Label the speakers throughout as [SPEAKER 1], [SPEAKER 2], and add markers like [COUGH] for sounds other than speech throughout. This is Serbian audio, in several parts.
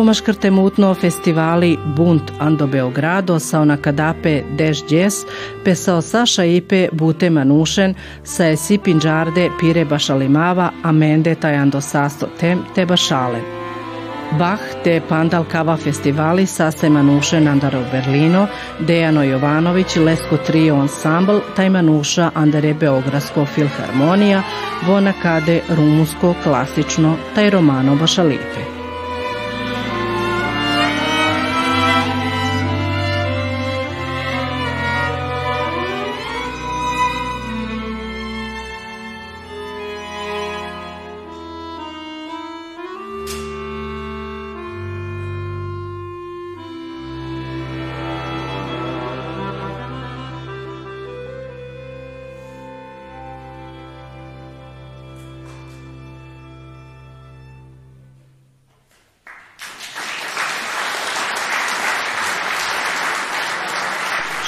[SPEAKER 1] Pomaškrte mutno festivali Bunt Ando Beogrado na kadape Deš Djes, pesao Saša Ipe Bute Manušen, sa Esi Pinđarde Pire Bašalimava, Amende Tajando Sasto Tem te Bašale. Bach te Pandal Kava festivali sa Manuše Nandaro Berlino, Dejano Jovanović, Lesko Trio Ensemble, taj Manuša Andere Beogradsko Filharmonija, Vona Kade Rumunsko klasično, taj Romano Bašalife.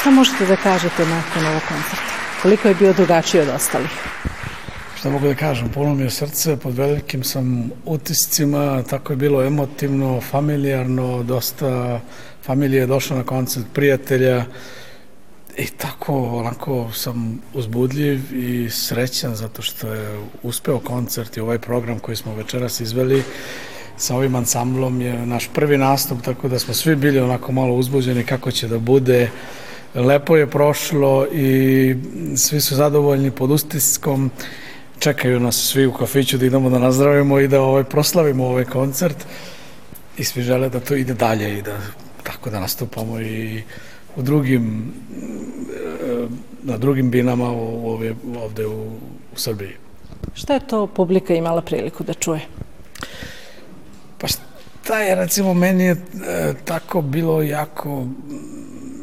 [SPEAKER 1] Šta možete da kažete nakon ovog koncerta? Koliko je bio drugačiji od ostalih?
[SPEAKER 2] Šta mogu da kažem, puno mi je srce, pod velikim sam utiscima, tako je bilo emotivno, familijarno, dosta familije je došla na koncert, prijatelja i tako onako sam uzbudljiv i srećan zato što je uspeo koncert i ovaj program koji smo večeras izveli sa ovim ansamblom je naš prvi nastup, tako da smo svi bili onako malo uzbuđeni kako će da bude, lepo je prošlo i svi su zadovoljni pod ustiskom. Čekaju nas svi u kafiću da idemo da nazdravimo i da ovaj proslavimo ovaj koncert i svi žele da to ide dalje i da tako da nastupamo i u drugim na drugim binama ovde, ovde u, u Srbiji.
[SPEAKER 1] Šta je to publika imala priliku da čuje?
[SPEAKER 2] Pa šta je, recimo, meni je e, tako bilo jako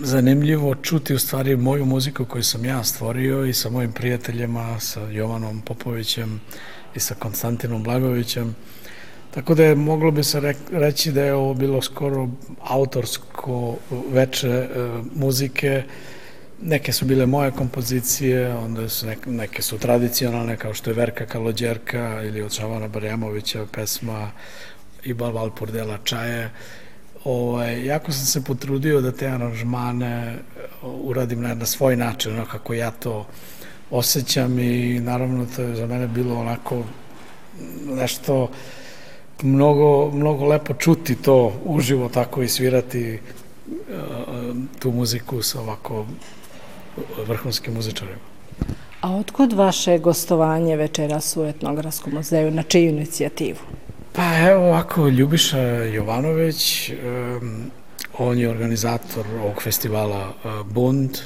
[SPEAKER 2] zanimljivo čuti u stvari moju muziku koju sam ja stvorio i sa mojim prijateljima, sa Jovanom Popovićem i sa Konstantinom Blagovićem. Tako da je moglo bi se reći da je ovo bilo skoro autorsko veče e, muzike. Neke su bile moje kompozicije, onda su neke, neke su tradicionalne kao što je Verka Kalođerka ili od Šavana Barjamovića pesma Ibal Valpurdela Čaje. Ovaj, jako sam se potrudio da te aranžmane uradim na, na svoj način, ono kako ja to osjećam i naravno to je za mene bilo onako nešto mnogo, mnogo lepo čuti to uživo tako i svirati uh, tu muziku sa ovako vrhunskim muzičarima.
[SPEAKER 1] A otkud vaše gostovanje večeras u Etnografskom muzeju, na čiju inicijativu?
[SPEAKER 2] Pa evo ovako, Ljubiša Jovanović, um, on je organizator ovog festivala uh, Bund.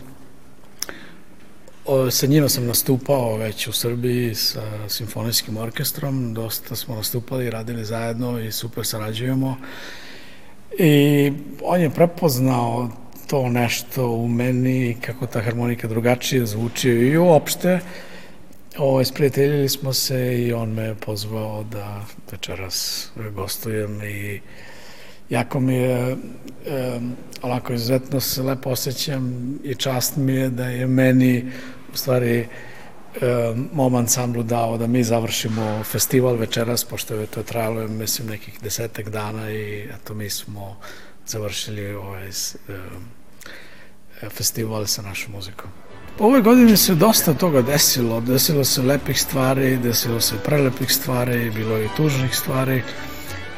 [SPEAKER 2] O, sa njima sam nastupao već u Srbiji sa simfonijskim orkestrom, dosta smo nastupali, radili zajedno i super sarađujemo. I on je prepoznao to nešto u meni, kako ta harmonika drugačije zvuči i uopšte. Ovo, sprijateljili smo se i on me pozvao da večeras gostujem i jako mi je um, onako izuzetno se lepo osjećam i čast mi je da je meni u stvari um, mom ansamblu dao da mi završimo festival večeras, pošto je to trajalo, mislim, nekih desetak dana i eto mi smo završili ovaj um, festival sa našom muzikom. Ove godine se dosta toga desilo, desilo se lepih stvari, desilo se prelepih stvari, bilo je tužnih stvari,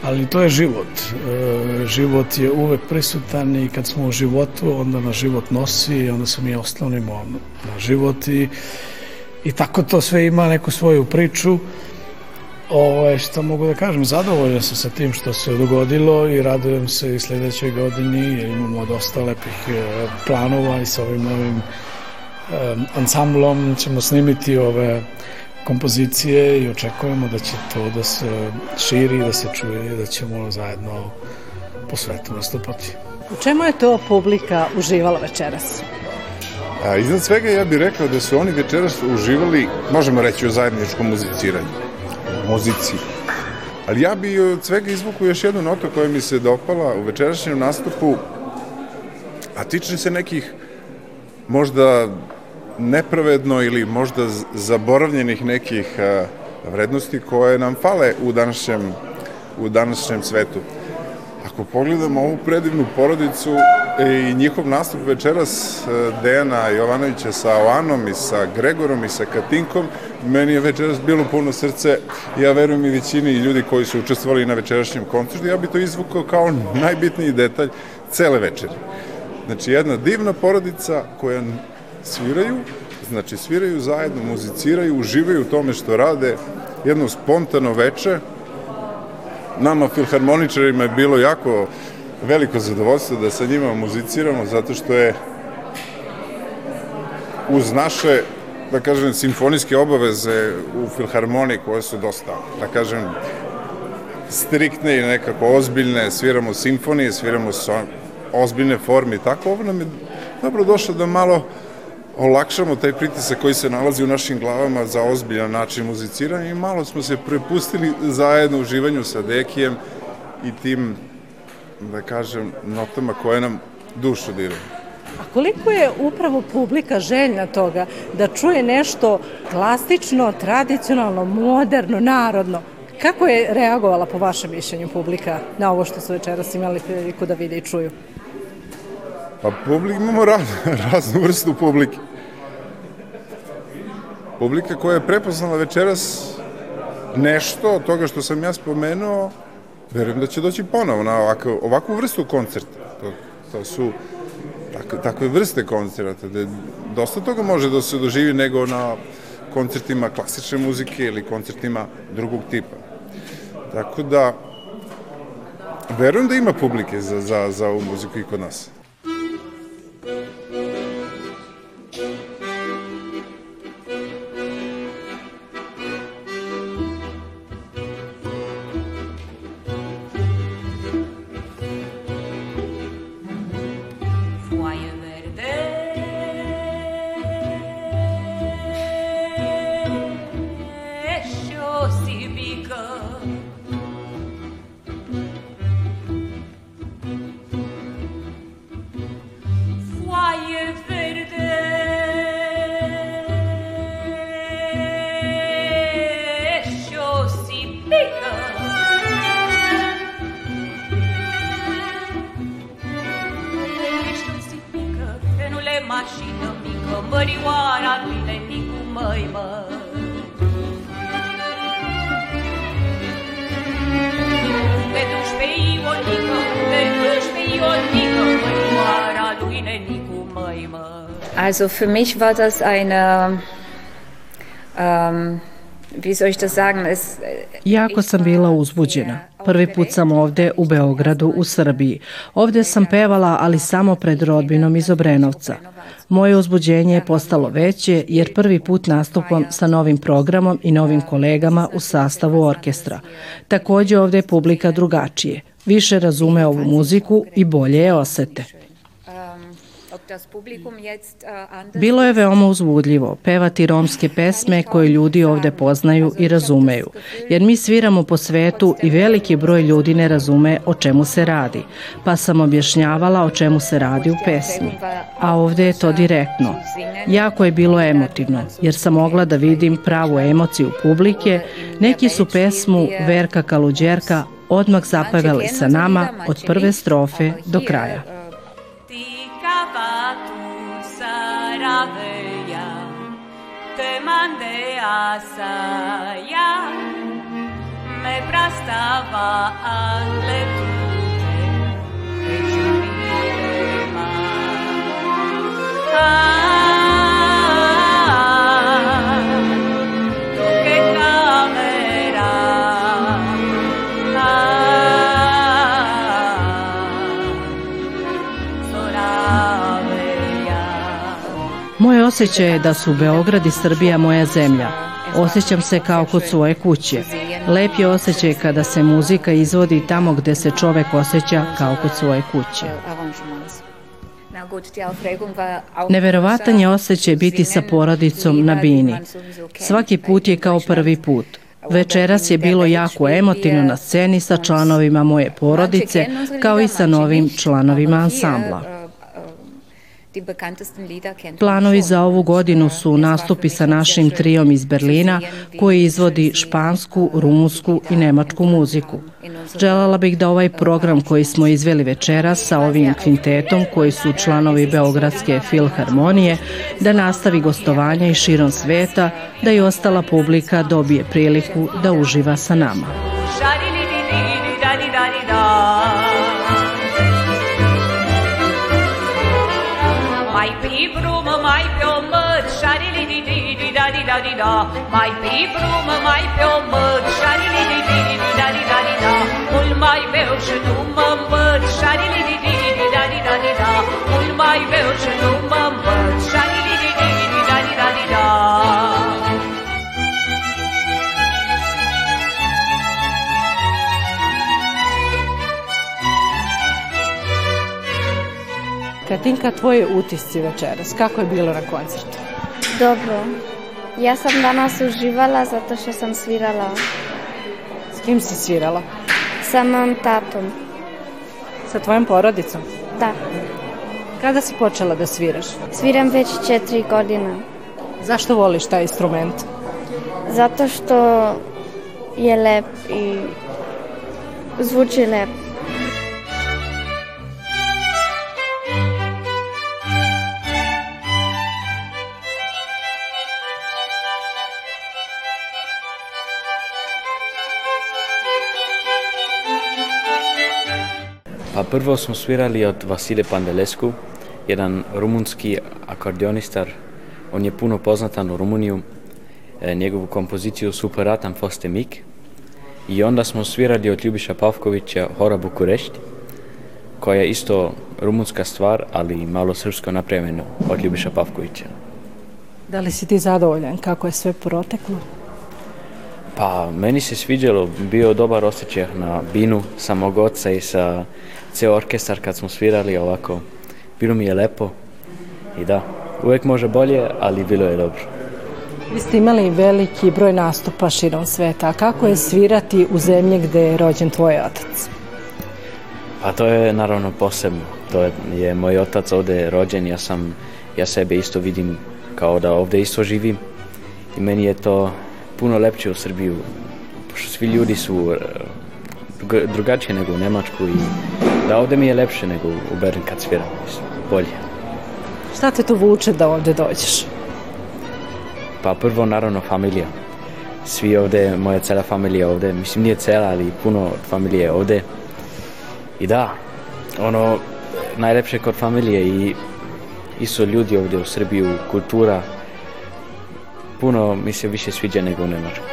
[SPEAKER 2] ali to je život. E, život je uvek prisutan i kad smo u životu, onda na život nosi i onda se mi oslonimo na život i, i tako to sve ima neku svoju priču. Ovo, što mogu da kažem, zadovoljan sam sa tim što se dogodilo i radujem se i sledećoj godini jer imamo dosta lepih e, planova i sa ovim novim ansamblom ćemo snimiti ove kompozicije i očekujemo da će to da se širi, da se čuje i da ćemo zajedno po svetu nastupati.
[SPEAKER 1] U čemu je to publika uživala večeras?
[SPEAKER 3] A, iznad svega ja bih rekao da su oni večeras uživali, možemo reći o zajedničkom muziciranju, muzici. Ali ja bih od svega izvukao još jednu notu koja mi se dopala u večerašnjem nastupu, a tiče se nekih možda nepravedno ili možda zaboravljenih nekih vrednosti koje nam fale u današnjem, u današnjem svetu. Ako pogledamo ovu predivnu porodicu i njihov nastup večeras e, Dejana Jovanovića sa Oanom i sa Gregorom i sa Katinkom, meni je večeras bilo puno srce, ja verujem i većini ljudi koji su učestvovali na večerašnjem koncertu, ja bi to izvukao kao najbitniji detalj cele večeri. Znači, jedna divna porodica koja sviraju, znači sviraju zajedno, muziciraju, uživaju u tome što rade, jedno spontano veče, nama filharmoničarima je bilo jako veliko zadovoljstvo da sa njima muziciramo zato što je uz naše da kažem simfonijske obaveze u filharmoniji koje su dosta da kažem striktne i nekako ozbiljne sviramo simfonije, sviramo so, ozbiljne forme i tako ovo nam je dobro došlo da malo olakšamo taj pritisak koji se nalazi u našim glavama za ozbiljan način muziciranja i malo smo se prepustili zajedno uživanju sa Dekijem i tim, da kažem, notama koje nam dušu diraju.
[SPEAKER 1] A koliko je upravo publika željna toga da čuje nešto klasično, tradicionalno, moderno, narodno? Kako je reagovala po vašem mišljenju publika na ovo što su večeras imali priliku da vide i čuju?
[SPEAKER 3] Pa publik, imamo raz, [LAUGHS] raznu vrstu publike. Publika koja je prepoznala večeras nešto od toga što sam ja spomenuo, verujem da će doći ponovo na ovakvu, ovakvu vrstu koncerta. To, to su takve, takve vrste koncerta, da dosta toga može da se doživi nego na koncertima klasične muzike ili koncertima drugog tipa. Tako da, verujem da ima publike za, za, za ovu muziku i kod nas.
[SPEAKER 4] Also für mich war das eine, ähm, wie soll ich das sagen, es,
[SPEAKER 1] Jako sam bila uzbuđena. Prvi put sam ovde u Beogradu, u Srbiji. Ovde sam pevala, ali samo pred rodbinom iz Obrenovca. Moje uzbuđenje je postalo veće jer prvi put nastupam sa novim programom i novim kolegama u sastavu orkestra. Takođe ovde je publika drugačije. Više razume ovu muziku i bolje je osete. Bilo je veoma uzbudljivo pevati romske pesme koje ljudi ovde poznaju i razumeju, jer mi sviramo po svetu i veliki broj ljudi ne razume o čemu se radi, pa sam objašnjavala o čemu se radi u pesmi. A ovde je to direktno. Jako je bilo emotivno, jer sam mogla da vidim pravu emociju publike, neki su pesmu Verka Kaluđerka odmah zapevali sa nama od prve strofe do kraja. te mandé hasta मन्दे आसया मे प्रस्तावा Ah. Moj osjećaj je da su Beograd i Srbija moja zemlja. Osjećam se kao kod svoje kuće. Lep je osjećaj kada se muzika izvodi tamo gde se čovek osjeća kao kod svoje kuće. Neverovatan je osjećaj biti sa porodicom na bini. Svaki put je kao prvi put. Večeras je bilo jako emotivno na sceni sa članovima moje porodice, kao i sa novim članovima ansambla. Planovi za ovu godinu su nastupi sa našim trijom iz Berlina koji izvodi špansku, rumunsku i nemačku muziku. Želela bih da ovaj program koji smo izveli večeras sa ovim kvintetom koji su članovi Beogradske filharmonije da nastavi gostovanja i širom sveta, da i ostala publika dobije priliku da uživa sa nama.
[SPEAKER 5] da, mai pe brum, mai pe o măr, șari li li li li da li da li da, mult mai beau și nu mă îmbăt, șari li li li li da li da li da, mult mai beau și nu mă îmbăt, șari li li li li da li da li da.
[SPEAKER 1] Katinka, tvoji utisci večeras, kako je bilo na koncertu?
[SPEAKER 6] Dobro. Ja sam danas uživala zato što sam svirala
[SPEAKER 1] S kim si svirala?
[SPEAKER 6] sa mom tatom.
[SPEAKER 1] Sa tvojom porodicom?
[SPEAKER 6] Da,
[SPEAKER 1] Kada si počela da sviraš?
[SPEAKER 6] sviram već četiri godina.
[SPEAKER 1] Zašto voliš taj instrument?
[SPEAKER 6] Zato što je lep i zvuči lep.
[SPEAKER 7] Prvo smo svirali od Vasile Pandelescu, jedan rumunski akordionistar. On je puno poznatan u Rumuniju. E, njegovu kompoziciju Superatam foste mik. I onda smo svirali od Ljubiša Pavkovića Hora Bukurešti, koja je isto rumunska stvar, ali malo srpsko napravljeno od Ljubiša Pavkovića.
[SPEAKER 1] Da li si ti zadovoljan kako je sve proteklo?
[SPEAKER 7] Pa, meni se sviđalo, bio dobar osjećaj na binu sa mog oca i sa ceo orkestar kad smo svirali ovako. Bilo mi je lepo i da, uvek može bolje, ali bilo je dobro.
[SPEAKER 1] Vi ste imali veliki broj nastupa širom sveta. Kako je svirati u zemlji gde je rođen tvoj otac?
[SPEAKER 7] Pa to je naravno posebno. To je, je moj otac ovde rođen, ja sam, ja sebe isto vidim kao da ovde isto živim i meni je to puno lepše u Srbiju, pošto svi ljudi su e, druga- drugačije nego u Nemačku i da ovde mi je lepše nego u Berlin kad sviram, mislim, bolje.
[SPEAKER 1] Šta te tu vuče da ovde dođeš?
[SPEAKER 7] Pa prvo naravno familija. Svi ovde, moja cela familija ovde, mislim nije cela, ali puno familije je ovde. I da, ono, najlepše kod familije i isto ljudi ovde u Srbiji, kultura, puno mi se više sviđa nego u Nemačkoj.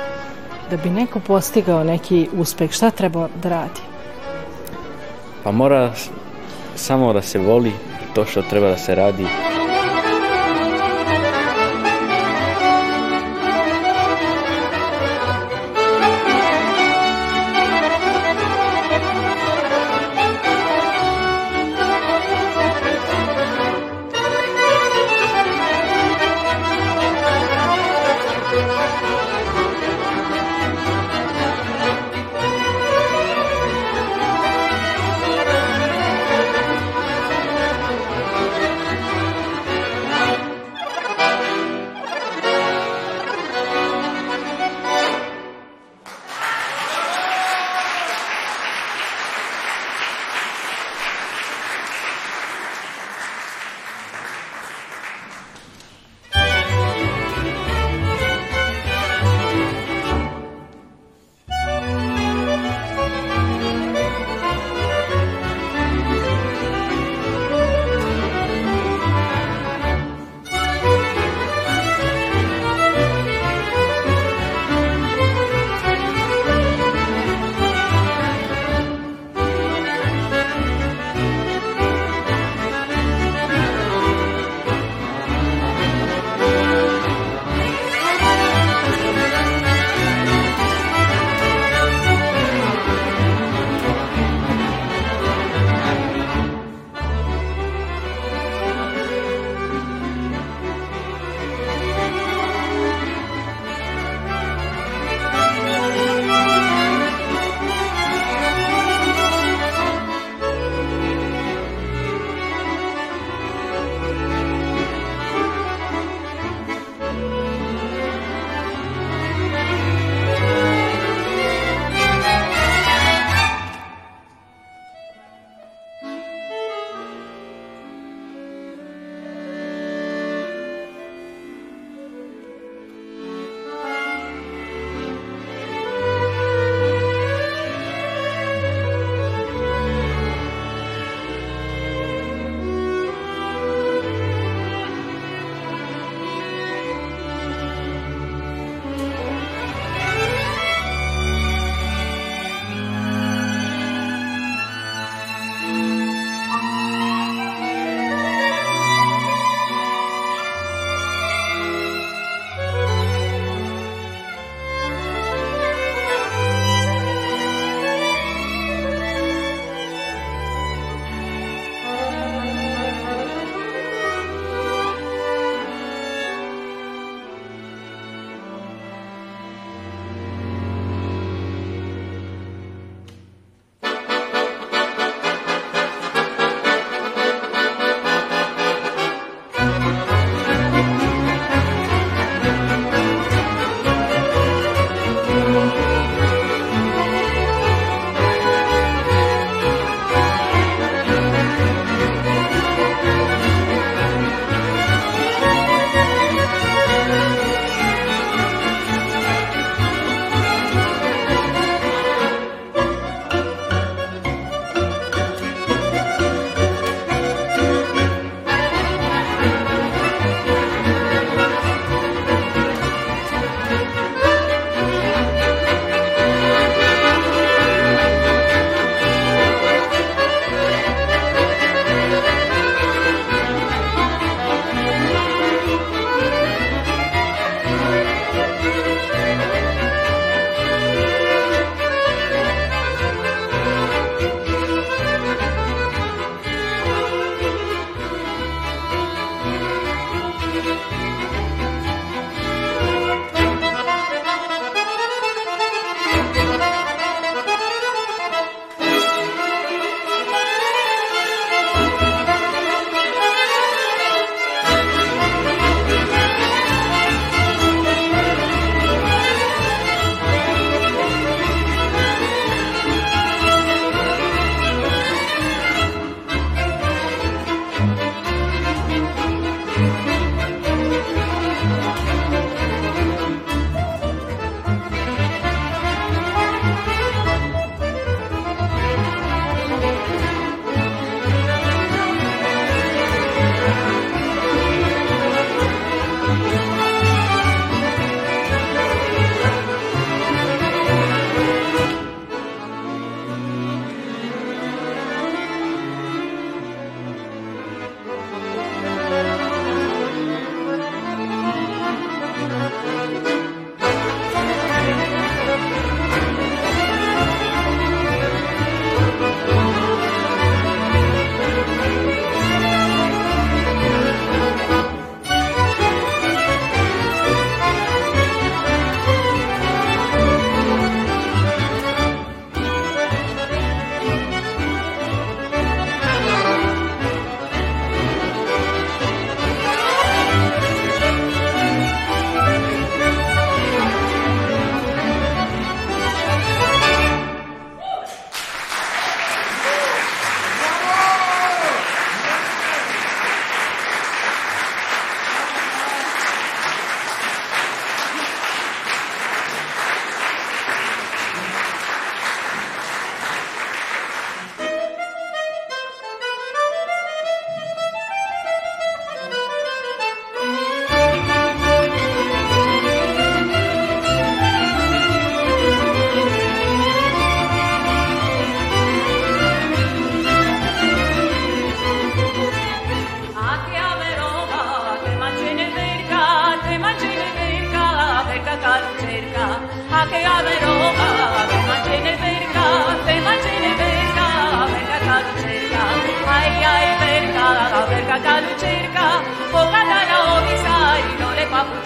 [SPEAKER 1] Da bi neko postigao neki uspeh, šta treba da radi?
[SPEAKER 7] Pa mora samo da se voli to što treba da se radi.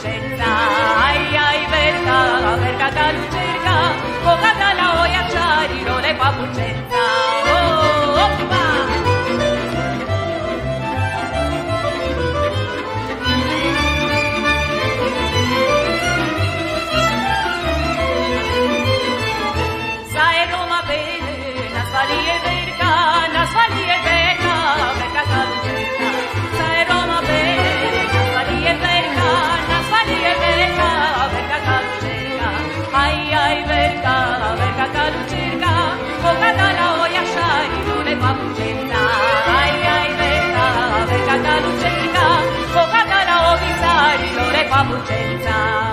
[SPEAKER 5] serca, ai ai verga, verga dar cerca, cocata la oia ciari, le papucenza, oh, oh, oh, Vamos dançar.